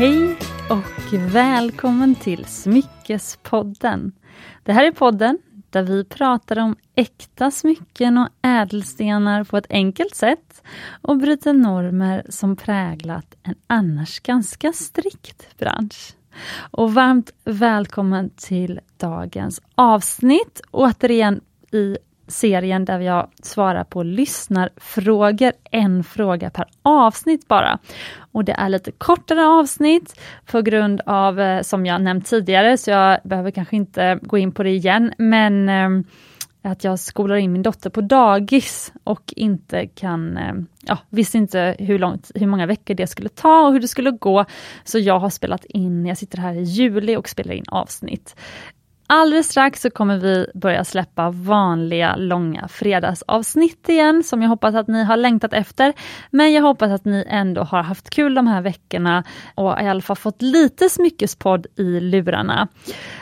Hej och välkommen till Smyckespodden. Det här är podden där vi pratar om äkta smycken och ädelstenar på ett enkelt sätt och bryter normer som präglat en annars ganska strikt bransch. Och varmt välkommen till dagens avsnitt, återigen i serien där jag svarar på lyssnarfrågor, en fråga per avsnitt bara. Och det är lite kortare avsnitt på grund av, eh, som jag nämnt tidigare, så jag behöver kanske inte gå in på det igen, men eh, att jag skolar in min dotter på dagis och inte kan, eh, ja, visste inte hur, långt, hur många veckor det skulle ta och hur det skulle gå. Så jag har spelat in, jag sitter här i juli och spelar in avsnitt. Alldeles strax så kommer vi börja släppa vanliga långa fredagsavsnitt igen, som jag hoppas att ni har längtat efter. Men jag hoppas att ni ändå har haft kul de här veckorna och i alla fall fått lite smyckespodd i lurarna.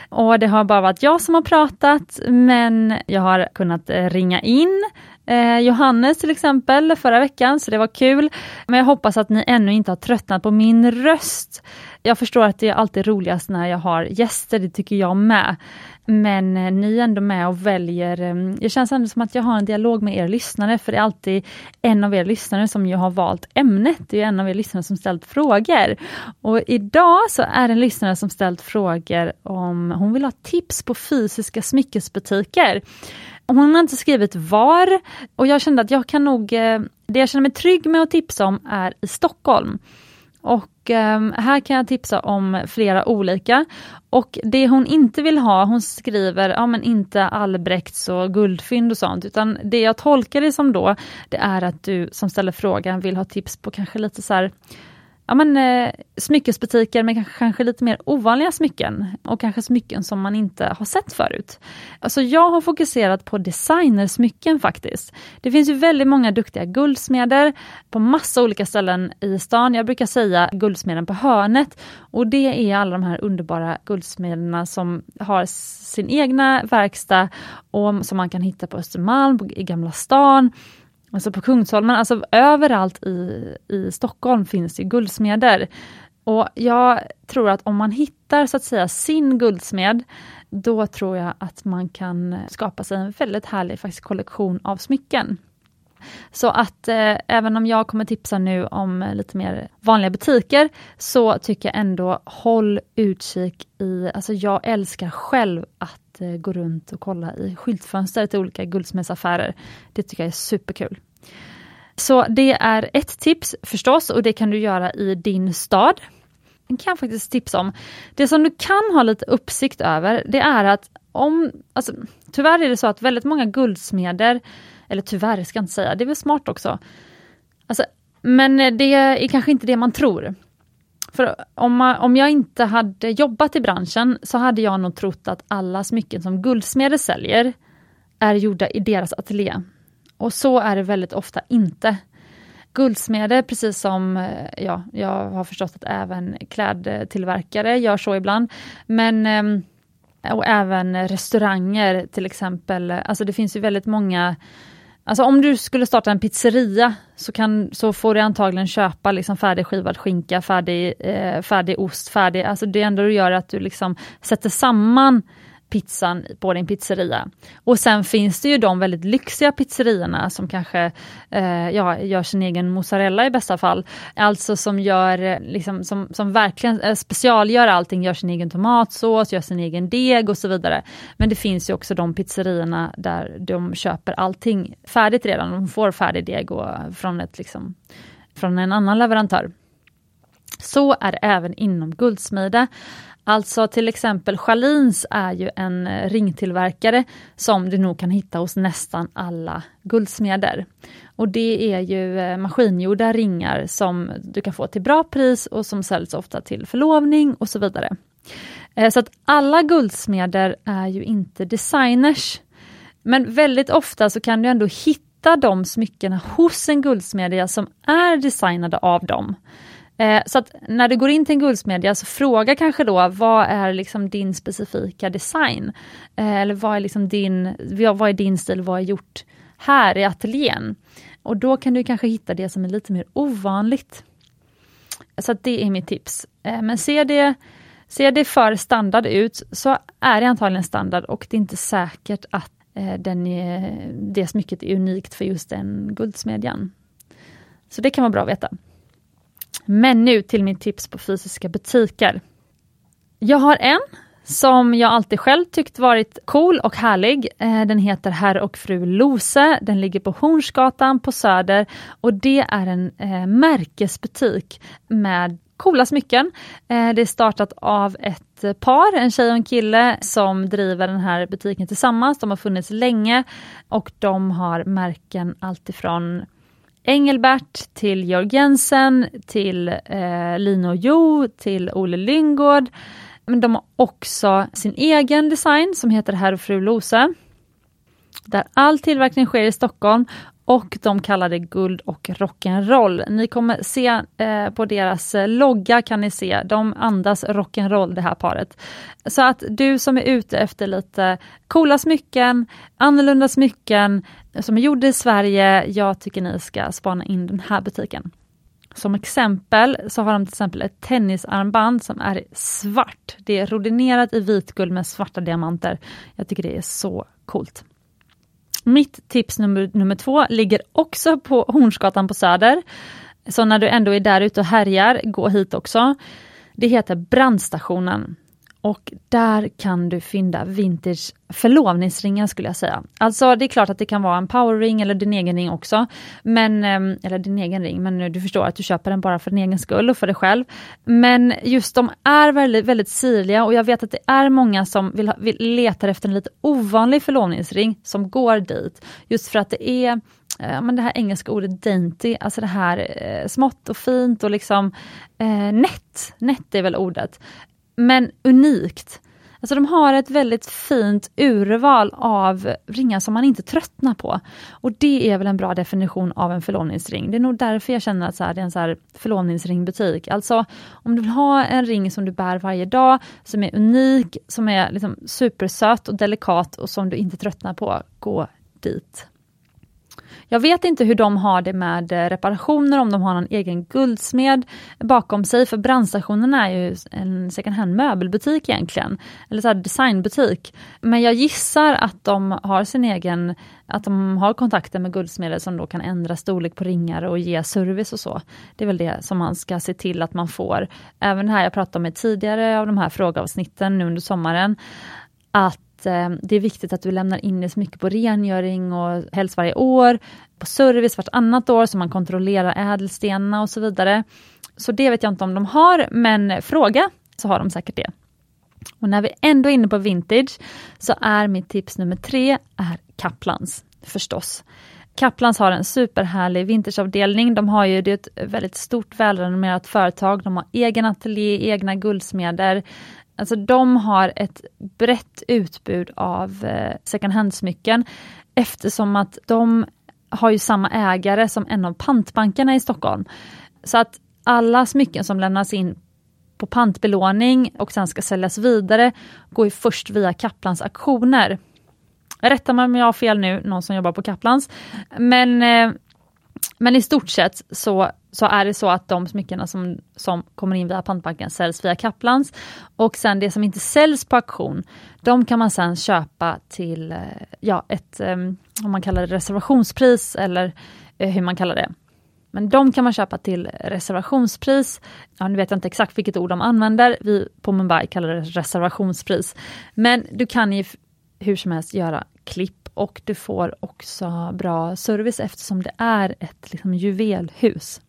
Och det har bara varit jag som har pratat, men jag har kunnat ringa in eh, Johannes till exempel förra veckan, så det var kul. Men jag hoppas att ni ännu inte har tröttnat på min röst. Jag förstår att det är alltid roligast när jag har gäster, det tycker jag med. Men eh, ni är ändå med och väljer, ehm, det känns ändå som att jag har en dialog med er lyssnare, för det är alltid en av er lyssnare som ju har valt ämnet, det är en av er lyssnare som ställt frågor. Och idag så är det en lyssnare som ställt frågor om hon vill ha tips på fysiska smyckesbutiker. Hon har inte skrivit var och jag kände att jag kan nog, eh, det jag känner mig trygg med att tipsa om är i Stockholm. Och Ehm, här kan jag tipsa om flera olika. Och det hon inte vill ha, hon skriver, ja men inte Albrechts och guldfynd och sånt, utan det jag tolkar det som då, det är att du som ställer frågan vill ha tips på kanske lite så här, ja, men, eh, smyckesbutiker med kanske, kanske, lite mer ovanliga smycken och kanske smycken som man inte har sett förut. Alltså jag har fokuserat på designersmycken faktiskt. Det finns ju väldigt många duktiga guldsmeder på massa olika ställen i stan. Jag brukar säga guldsmeden på hörnet och det är alla de här underbara guldsmederna som har sin egna verkstad och som man kan hitta på Östermalm, i Gamla stan Alltså på Kungsholmen, alltså överallt i, i Stockholm finns det guldsmeder. Och jag tror att om man hittar så att säga sin guldsmed, då tror jag att man kan skapa sig en väldigt härlig faktiskt, kollektion av smycken. Så att eh, även om jag kommer tipsa nu om eh, lite mer vanliga butiker, så tycker jag ändå håll utkik i, alltså jag älskar själv att eh, gå runt och kolla i skyltfönster till olika guldsmedsaffärer. Det tycker jag är superkul. Så det är ett tips förstås och det kan du göra i din stad. Det kan jag faktiskt tipsa om. Det som du kan ha lite uppsikt över, det är att om, alltså, tyvärr är det så att väldigt många guldsmeder, eller tyvärr ska jag inte säga, det är väl smart också. Alltså, men det är kanske inte det man tror. För om, man, om jag inte hade jobbat i branschen så hade jag nog trott att alla smycken som guldsmeder säljer är gjorda i deras ateljé. Och så är det väldigt ofta inte. Guldsmeder, precis som eh, ja, jag har förstått att även klädtillverkare gör så ibland. Men ehm, och även restauranger till exempel. Alltså det finns ju väldigt många Alltså om du skulle starta en pizzeria så, kan, så får du antagligen köpa liksom färdigskivad skinka, färdig, eh, färdig ost, färdig, alltså det enda du gör är att du liksom sätter samman pizzan på din pizzeria. Och sen finns det ju de väldigt lyxiga pizzerierna som kanske eh, ja, gör sin egen mozzarella i bästa fall. Alltså som gör, eh, liksom, som, som verkligen eh, specialgör allting, gör sin egen tomatsås, gör sin egen deg och så vidare. Men det finns ju också de pizzerierna där de köper allting färdigt redan, de får färdig deg och, från, ett, liksom, från en annan leverantör. Så är det även inom guldsmide. Alltså till exempel Schalins är ju en eh, ringtillverkare som du nog kan hitta hos nästan alla guldsmeder. Och det är ju eh, maskingjorda ringar som du kan få till bra pris och som säljs ofta till förlovning och så vidare. Eh, så att alla guldsmeder är ju inte designers. Men väldigt ofta så kan du ändå hitta de smyckena hos en guldsmedja som är designade av dem. Eh, så att när du går in till en guldsmedja så fråga kanske då vad är liksom din specifika design? Eh, eller vad är, liksom din, vad är din stil, vad är gjort här i ateljén? Och då kan du kanske hitta det som är lite mer ovanligt. Så det är mitt tips. Eh, men ser det, ser det för standard ut så är det antagligen standard och det är inte säkert att eh, den är, det smycket är unikt för just den guldsmedjan. Så det kan vara bra att veta. Men nu till mitt tips på fysiska butiker. Jag har en som jag alltid själv tyckt varit cool och härlig. Eh, den heter Herr och fru Lose. Den ligger på Hornsgatan på Söder och det är en eh, märkesbutik med coola smycken. Eh, det är startat av ett par, en tjej och en kille, som driver den här butiken tillsammans. De har funnits länge och de har märken alltifrån Engelbert till Georg Jensen, till eh, Lino Jo, till Ole Lyngård. Men de har också sin egen design som heter Herr och fru Lose. Där all tillverkning sker i Stockholm och de kallar det guld och rock'n'roll. Ni kommer se eh, på deras eh, logga kan ni se, de andas rock'n'roll det här paret. Så att du som är ute efter lite coola smycken, annorlunda smycken Eh, som är gjord i Sverige, jag tycker ni ska spana in den här butiken. Som exempel så har de till exempel ett tennisarmband som är svart. Det är rodinerat i vitguld med svarta diamanter. Jag tycker det är så coolt. Mitt tips nummer, nummer två ligger också på Hornsgatan på Söder. Så när du ändå är där ute och härjar, gå hit också. Det heter Brandstationen. Och där kan du fynda vintage förlovningsringar skulle jag säga. Alltså det är klart att det kan vara en powerring eller din egen ring också. Men, ehm, eller din egen ring, men du förstår att du köper den bara för din egen skull och för dig själv. Men just de är väldigt, väldigt sirliga och jag vet att det är många som vill, vill letar efter en lite ovanlig förlovningsring som går dit. Just för att det är eh, men det här engelska ordet dainty, alltså det här eh, smått och fint och liksom eh, nätt. Nätt är väl ordet men unikt. Alltså de har ett väldigt fint urval av ringar som man inte tröttnar på. Och det är väl en bra definition av en förlovningsring. Det är nog därför jag känner att så här, det är en så här förlovningsringbutik. Alltså om du vill ha en ring som du bär varje dag, som är unik, som är liksom supersöt och delikat och som du inte tröttnar på, gå dit. Jag vet inte hur de har det med eh, reparationer, om de har någon egen guldsmed bakom sig, för brandstationen är ju en second hand möbelbutik egentligen, eller så designbutik. Men jag gissar att de har sin egen, att de har kontakter med guldsmeder som då kan ändra storlek på ringar och ge service och så. Det är väl det som man ska se till att man får. Även det här jag pratade om tidigare av de här frågeavsnitten nu under sommaren, att Eh, det är viktigt att du lämnar in det så mycket på rengöring och helst varje år, på service vartannat år så man kontrollerar ädelstenarna och så vidare. Så det vet jag inte om de har, men fråga så har de säkert det. Och när vi ändå är inne på vintage så är mitt tips nummer tre är Kaplans, förstås. Kaplans har en superhärlig vintageavdelning. De har ju det ett väldigt stort välrenommerat företag. De har egen ateljé, egna guldsmeder. Alltså de har ett brett utbud av eh, second hand-smycken eftersom att de har ju samma ägare som en av pantbankerna i Stockholm. Så att alla smycken som lämnas in på pantbelåning och sen ska säljas vidare går ju först via Kaplans auktioner. Rätta mig om jag har fel nu, någon som jobbar på Kaplans. Men, eh, men i stort sett så så är det så att de smyckena som, som kommer in via pantbanken säljs via Kaplans. Och sen det som inte säljs på auktion, de kan man sen köpa till eh, ja, ett, ehm, om man kallar det reservationspris eller eh, hur man kallar det. Men de kan man köpa till reservationspris. Ja, nu vet jag inte exakt vilket ord de använder. Vi på Mumbai kallar det reservationspris. Men du kan ju hur som helst göra klipp och du får också bra service eftersom det är ett liksom, juvelhus.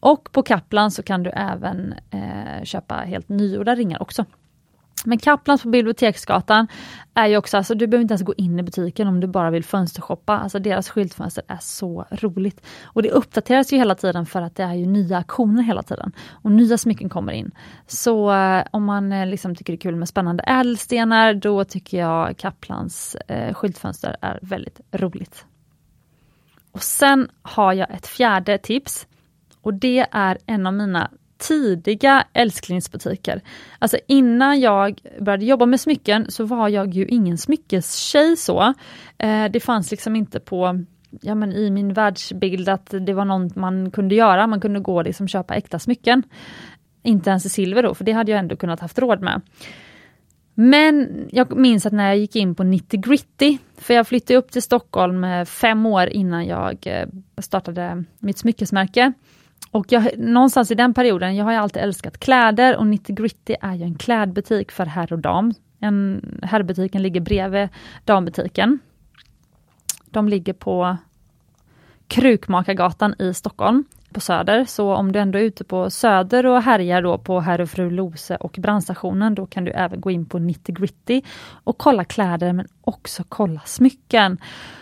Och på Kaplan så kan du även eh, köpa helt nygjorda ringar också. Men Kaplans på Biblioteksgatan är ju också, alltså du behöver inte ens gå in i butiken om du bara vill fönstershoppa. Alltså deras skyltfönster är så roligt. Och det uppdateras ju hela tiden för att det är ju nya aktioner hela tiden. Och nya smycken kommer in. Så eh, om man eh, liksom tycker det är kul med spännande ädelstenar, då tycker jag Kaplans eh, skyltfönster är väldigt roligt. Och sen har jag ett fjärde tips. Och det är en av mina tidiga älsklingsbutiker. Alltså innan jag började jobba med smycken så var jag ju ingen smyckestjej så. Eh, det fanns liksom inte på ja, men i min världsbild att det var något man kunde göra, man kunde gå och liksom köpa äkta smycken. Inte ens i silver då, för det hade jag ändå kunnat haft råd med. Men jag minns att när jag gick in på 90 gritty, för jag flyttade upp till Stockholm eh, fem år innan jag eh, startade mitt smyckesmärke. Och jag, någonstans i den perioden, jag har alltid älskat kläder och 90 gritty är ju en klädbutik för herr och dam. En, herrbutiken ligger bredvid dambutiken. De ligger på Krukmakargatan i Stockholm på Söder. Så om du ändå är ute på Söder och härjar då på Herr och Fru Lose och brandstationen, då kan du även gå in på 90 Gritty och kolla kläder men också kolla smycken.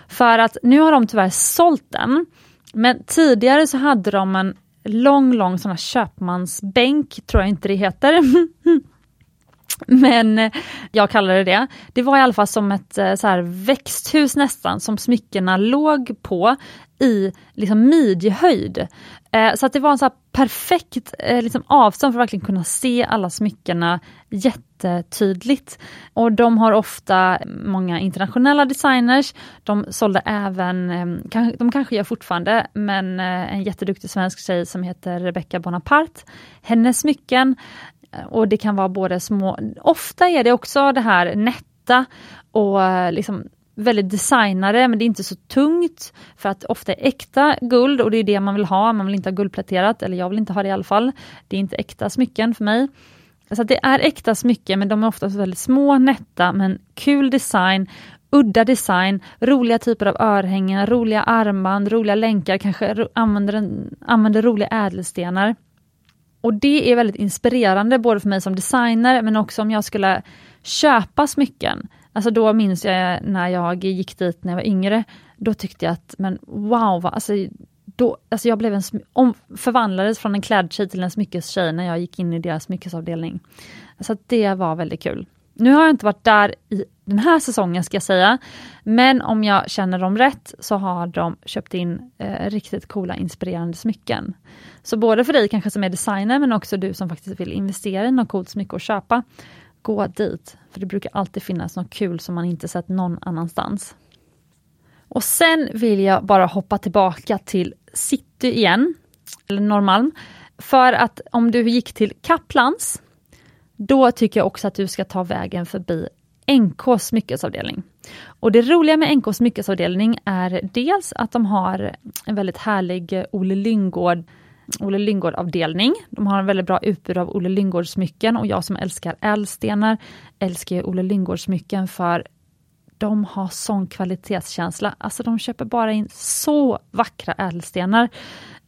För att nu har de tyvärr sålt den. Men tidigare så hade de en lång, lång sån här köpmansbänk, tror jag inte det heter. Men eh, jag kallar det det. Det var i alla fall som ett eh, så här, växthus nästan, som smyckena låg på i liksom, midjehöjd. Eh, så att det var en så perfekt eh, liksom, avstånd för att verkligen kunna se alla smyckena jättetydligt. Och de har ofta många internationella designers. De sålde även, ehm, de kanske gör fortfarande, men eh, en jätteduktig svensk tjej som heter Rebecca Bonaparte. Hennes smycken eh, och det kan vara både små, ofta är det också det här nätta och liksom väldigt designade, men det är inte så tungt för att ofta är äkta guld och det är det man vill ha. Man vill inte ha guldpläterat, eller jag vill inte ha det i alla fall. Det är inte äkta smycken för mig. Så det är äkta smycken, men de är oftast väldigt små, nätta, men kul design, udda design, roliga typer av örhängen, roliga armband, roliga länkar, kanske använder, använder roliga ädelstenar. Och det är väldigt inspirerande både för mig som designer men också om jag skulle köpa smycken. Alltså då minns jag när jag gick dit när jag var yngre, då tyckte jag att men wow, alltså, då, alltså jag blev en, om, förvandlades från en klädtjej till en smyckestjej när jag gick in i deras smyckesavdelning. Så det var väldigt kul. Nu har jag inte varit där i den här säsongen ska jag säga, men om jag känner dem rätt så har de köpt in eh, riktigt coola inspirerande smycken. Så både för dig kanske som är designer men också du som faktiskt vill investera i något coolt smycke och köpa, gå dit. För det brukar alltid finnas något kul som man inte sett någon annanstans. Och sen vill jag bara hoppa tillbaka till city igen, eller Norrmalm. För att om du gick till Kaplans, då tycker jag också att du ska ta vägen förbi NKs smyckesavdelning. Och det roliga med NKs smyckesavdelning är dels att de har en väldigt härlig Olle Lyngård Olle Lyngård-avdelning. De har en väldigt bra utbud av Olle Lyngård-smycken och jag som älskar ädelstenar älskar Olle Lyngård-smycken för de har sån kvalitetskänsla. Alltså de köper bara in så vackra ädelstenar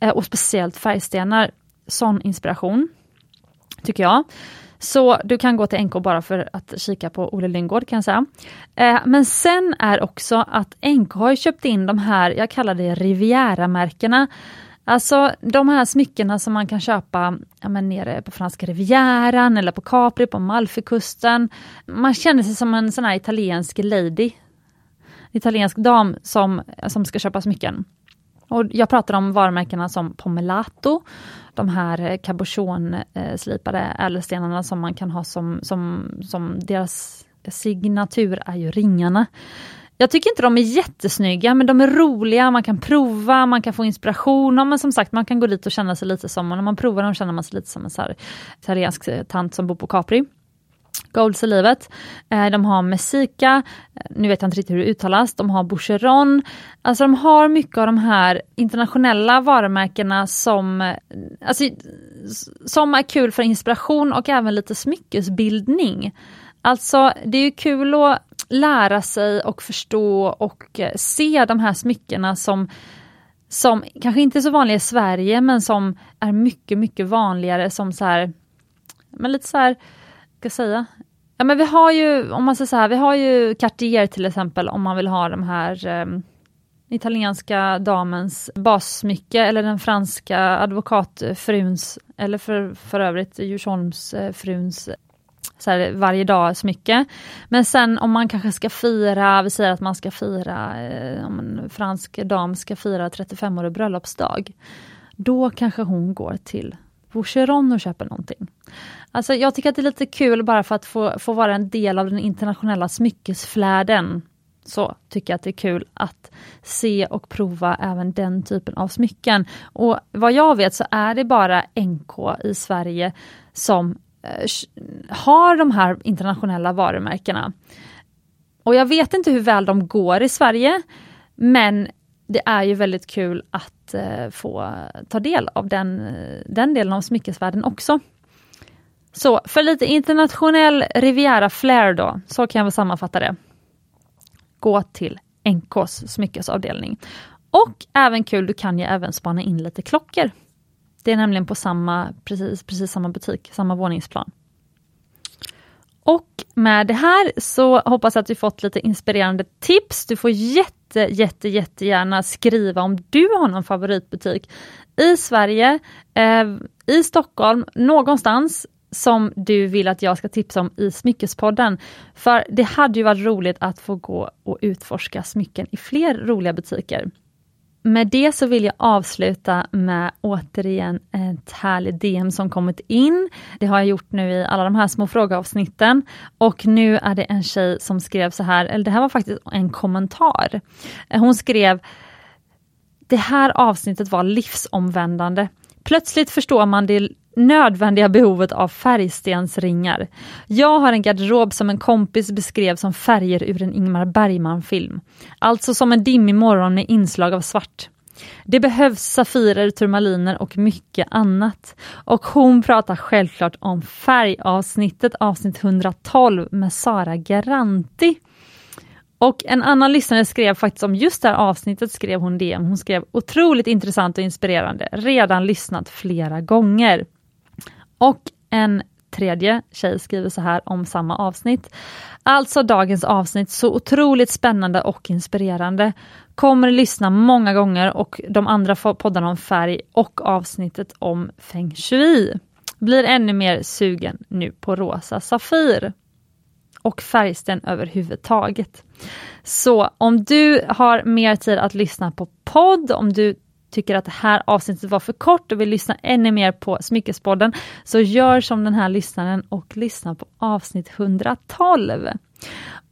eh, och speciellt färgstenar. Sån inspiration, tycker jag. Så du kan gå till NK bara för att kika på Olle Lyngård kan jag säga. Eh, men sen är också att NK har köpt in de här, jag kallar det Riviera-märkena. Alltså de här smyckena som man kan köpa ja, men nere på franska rivieran eller på Capri, på Malfikusten. Man känner sig som en sån här italiensk lady. Italiensk dam som, som ska köpa smycken. Och jag pratar om varumärkena som Pomelato, de här cabochon-slipade ädelstenarna som man kan ha som, som, som deras signatur är ju ringarna. Jag tycker inte de är jättesnygga men de är roliga, man kan prova, man kan få inspiration. Ja men som sagt, man kan gå dit och känna sig lite som, och när man provar dem känner man sig lite som en så här, italiensk eh, tant som bor på Capri. Golds i livet. Eh, de har Messica, eh, nu vet jag inte riktigt hur det uttalas, de har Boucheron. Alltså de har mycket av de här internationella varumärkena som, alltså, som är kul för inspiration och även lite smyckesbildning. Alltså det är ju kul att lära sig och förstå och eh, se de här smyckena som som kanske inte är så vanliga i Sverige men som är mycket, mycket vanligare som så här, men lite så här, ska jag säga? Ja men vi har ju, om man säger så här, vi har ju Cartier till exempel om man vill ha de här um, italienska damens bassmycke eller den franska advokatfruns, eller för, för övrigt Djursholmsfruns så här, varje dag smycke. Men sen om man kanske ska fira, vi säger att man ska fira, eh, om en fransk dam ska fira 35-årig bröllopsdag. Då kanske hon går till Boucheron och köper någonting. Alltså jag tycker att det är lite kul bara för att få, få vara en del av den internationella smyckesfläden. så tycker jag att det är kul att se och prova även den typen av smycken. Och vad jag vet så är det bara NK i Sverige som Eh, har de här internationella varumärkena. Och jag vet inte hur väl de går i Sverige, men det är ju väldigt kul att eh, få ta del av den, eh, den delen av smyckesvärlden också. Så för lite internationell Riviera Flair då, så kan jag väl sammanfatta det. Gå till NKs smyckesavdelning. Och även kul, du kan ju även spana in lite klockor. Det är nämligen på samma, precis, precis samma butik, samma våningsplan. Och med det här så hoppas jag att du fått lite inspirerande tips. Du får jätte, jätte, jättegärna skriva om du har någon favoritbutik i Sverige, eh, i Stockholm, någonstans som du vill att jag ska tipsa om i Smyckespodden. För det hade ju varit roligt att få gå och utforska smycken i fler roliga butiker. Med det så vill jag avsluta med återigen ett härligt DM som kommit in. Det har jag gjort nu i alla de här små frågeavsnitten. Och nu är det en tjej som skrev så här, eller det här var faktiskt en kommentar. Hon skrev Det här avsnittet var livsomvändande. Plötsligt förstår man det nödvändiga behovet av färgstensringar. Jag har en garderob som en kompis beskrev som färger ur en Ingmar Bergman-film. Alltså som en dimmig morgon med inslag av svart. Det behövs safirer, turmaliner och mycket annat. Och hon pratar självklart om färgavsnittet, avsnitt 112 med Sara Garanti. Och en annan lyssnare skrev faktiskt om just det här avsnittet, skrev hon det. Hon skrev otroligt intressant och inspirerande, redan lyssnat flera gånger. Och en tredje tjej skriver så här om samma avsnitt. Alltså dagens avsnitt så otroligt spännande och inspirerande. Kommer lyssna många gånger och de andra poddarna om färg och avsnittet om feng shui. Blir ännu mer sugen nu på rosa Safir. Och färgsten överhuvudtaget. Så om du har mer tid att lyssna på podd, om du tycker att det här avsnittet var för kort och vill lyssna ännu mer på Smyckespodden, så gör som den här lyssnaren och lyssna på avsnitt 112.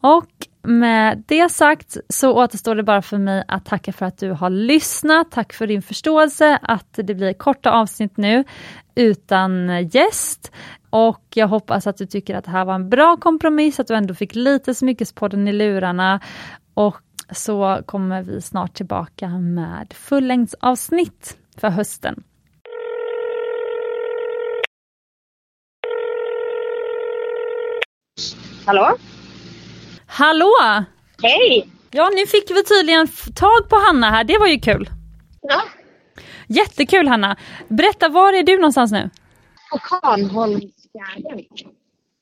Och med det sagt så återstår det bara för mig att tacka för att du har lyssnat. Tack för din förståelse att det blir korta avsnitt nu utan gäst. Och jag hoppas att du tycker att det här var en bra kompromiss, att du ändå fick lite Smyckespodden i lurarna. Och så kommer vi snart tillbaka med fullängdsavsnitt för hösten. Hallå? Hallå! Hej! Ja, nu fick vi tydligen tag på Hanna här, det var ju kul. Ja. Jättekul Hanna! Berätta, var är du någonstans nu? På Karnholmsfjärden.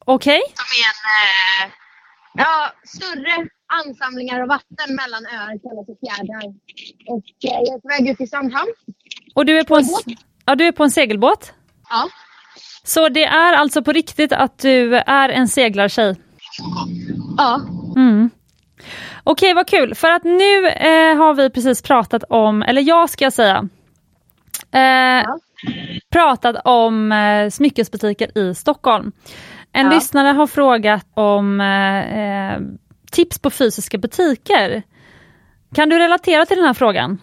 Okej. Okay. Som är en, eh, ja, större ansamlingar av vatten mellan öar kallas för fjärdar. Och eh, jag är på väg ut i Sandhamn. Och du är på en, ja, du är på en segelbåt? Ja. Så det är alltså på riktigt att du är en seglartjej? Ja. Mm. Okej, vad kul. För att nu eh, har vi precis pratat om, eller jag ska säga, eh, ja. pratat om eh, smyckesbutiker i Stockholm. En ja. lyssnare har frågat om eh, eh, tips på fysiska butiker. Kan du relatera till den här frågan?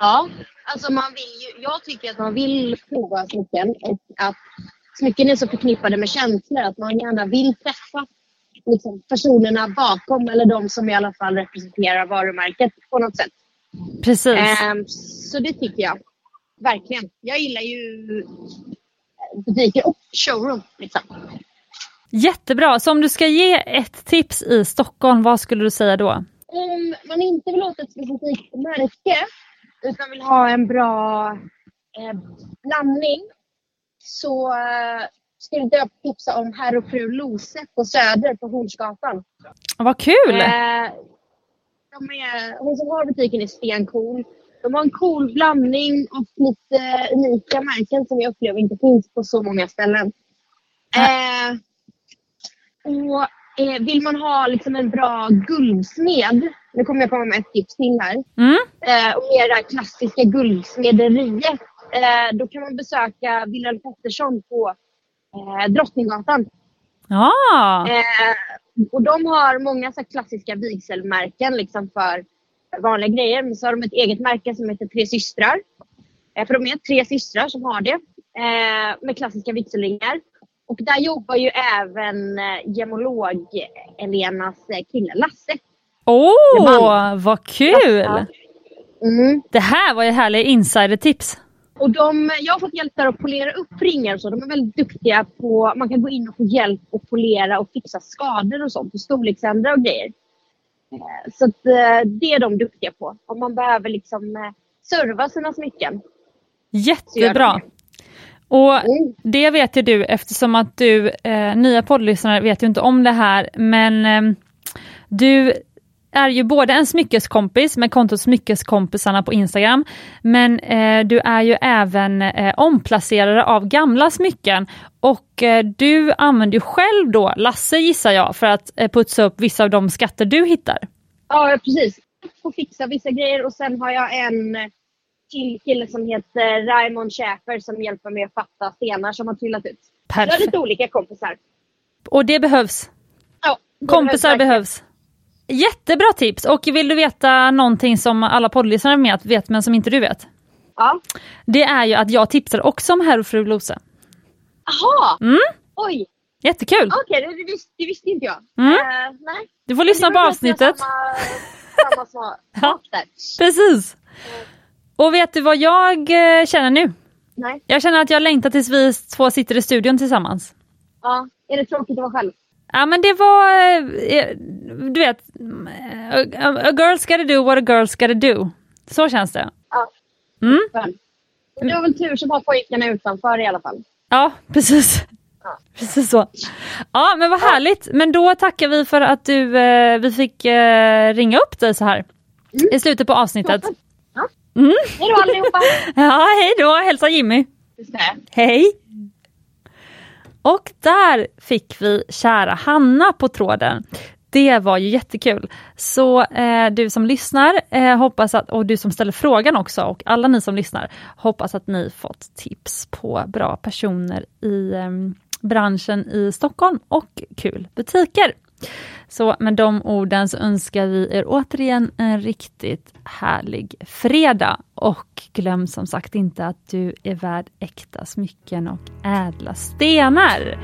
Ja, alltså man vill ju, jag tycker att man vill prova smycken och att smycken är så förknippade med känslor att man gärna vill träffa liksom, personerna bakom eller de som i alla fall representerar varumärket på något sätt. Precis. Um, så det tycker jag. Verkligen. Jag gillar ju butiker och showroom. Liksom. Jättebra, så om du ska ge ett tips i Stockholm, vad skulle du säga då? Om man inte vill åt ett specifikt märke utan vill ha en bra eh, blandning så eh, skulle jag tipsa om Herr och Fru Lose på Söder på Hornsgatan. Vad kul! Eh, de är, hon som har butiken är stencool. De har en cool blandning och lite unika märken som jag upplever inte finns på så många ställen. Eh, och eh, vill man ha liksom en bra guldsmed, nu kommer jag komma med ett tips till här, mm. eh, och mer det här klassiska guldsmederiet, eh, då kan man besöka Wilhelm Pettersson på eh, Drottninggatan. Ah. Och de har många så klassiska vigselmärken liksom för vanliga grejer. Men så har de ett eget märke som heter Tre systrar. Eh, för de är tre systrar som har det. Eh, med klassiska vigselringar. Och där jobbar ju även eh, gemolog-Elenas eh, kille Lasse. Åh, Oh, vad kul! Mm. Det här var ju härliga insidertips. Och de, jag har fått hjälp där att polera upp ringar och så. De är väldigt duktiga på, man kan gå in och få hjälp att polera och fixa skador och sånt och storleksändra och grejer. Eh, Så att, det är de duktiga på. Om man behöver liksom serva sina smycken. Jättebra. Och Mm. det vet ju du eftersom att du, eh, nya poddlyssnare vet ju inte om det här, men eh, du är ju både en smyckeskompis med kontot Smyckeskompisarna på Instagram, men eh, du är ju även eh, omplacerare av gamla smycken och eh, du använder ju själv då Lasse gissar jag för att eh, putsa upp vissa av de skatter du hittar. Ja, precis. Får fixa vissa grejer och sen har jag en till kille som heter Raymond Schäfer som hjälper mig att fatta stenar som har trillat ut. Jag har Perfekt. lite olika kompisar. Och det behövs. Ja, det Kompisar verkligen. behövs. Jättebra tips! Och vill du veta någonting som alla poddlyssnare med vet men som inte du vet? Ja. Det är ju att jag tipsar också om Herr och Fru Lose. Aha! Mm. Oj! Jättekul! Okej, det, det, visste, det visste inte jag. Mm. Eh, nej. Du får lyssna på avsnittet. Samma, samma smak Ja. Precis! Och vet du vad jag eh, känner nu? Nej. Jag känner att jag längtar tills vi två sitter i studion tillsammans. Ja. Är det tråkigt att vara själv? Ja men det var, eh, du vet, a, girl's gotta do what a girl's gotta do. Så känns det. Ja. Mm. Det var väl tur som har pojkarna utanför i alla fall. Ja, precis. Ja. Precis så. Ja, men vad härligt. Men då tackar vi för att du, eh, vi fick eh, ringa upp dig så här i slutet på avsnittet. Mm. Hej då allihopa! Ja, hej då. Hälsa Jimmy. Hej! Och där fick vi kära Hanna på tråden. Det var ju jättekul. Så eh, du som lyssnar, eh, hoppas att, och du som ställer frågan också, och alla ni som lyssnar, hoppas att ni fått tips på bra personer i eh, branschen i Stockholm och kul butiker. Så med de orden så önskar vi er återigen en riktigt härlig fredag och glöm som sagt inte att du är värd äkta smycken och ädla stenar.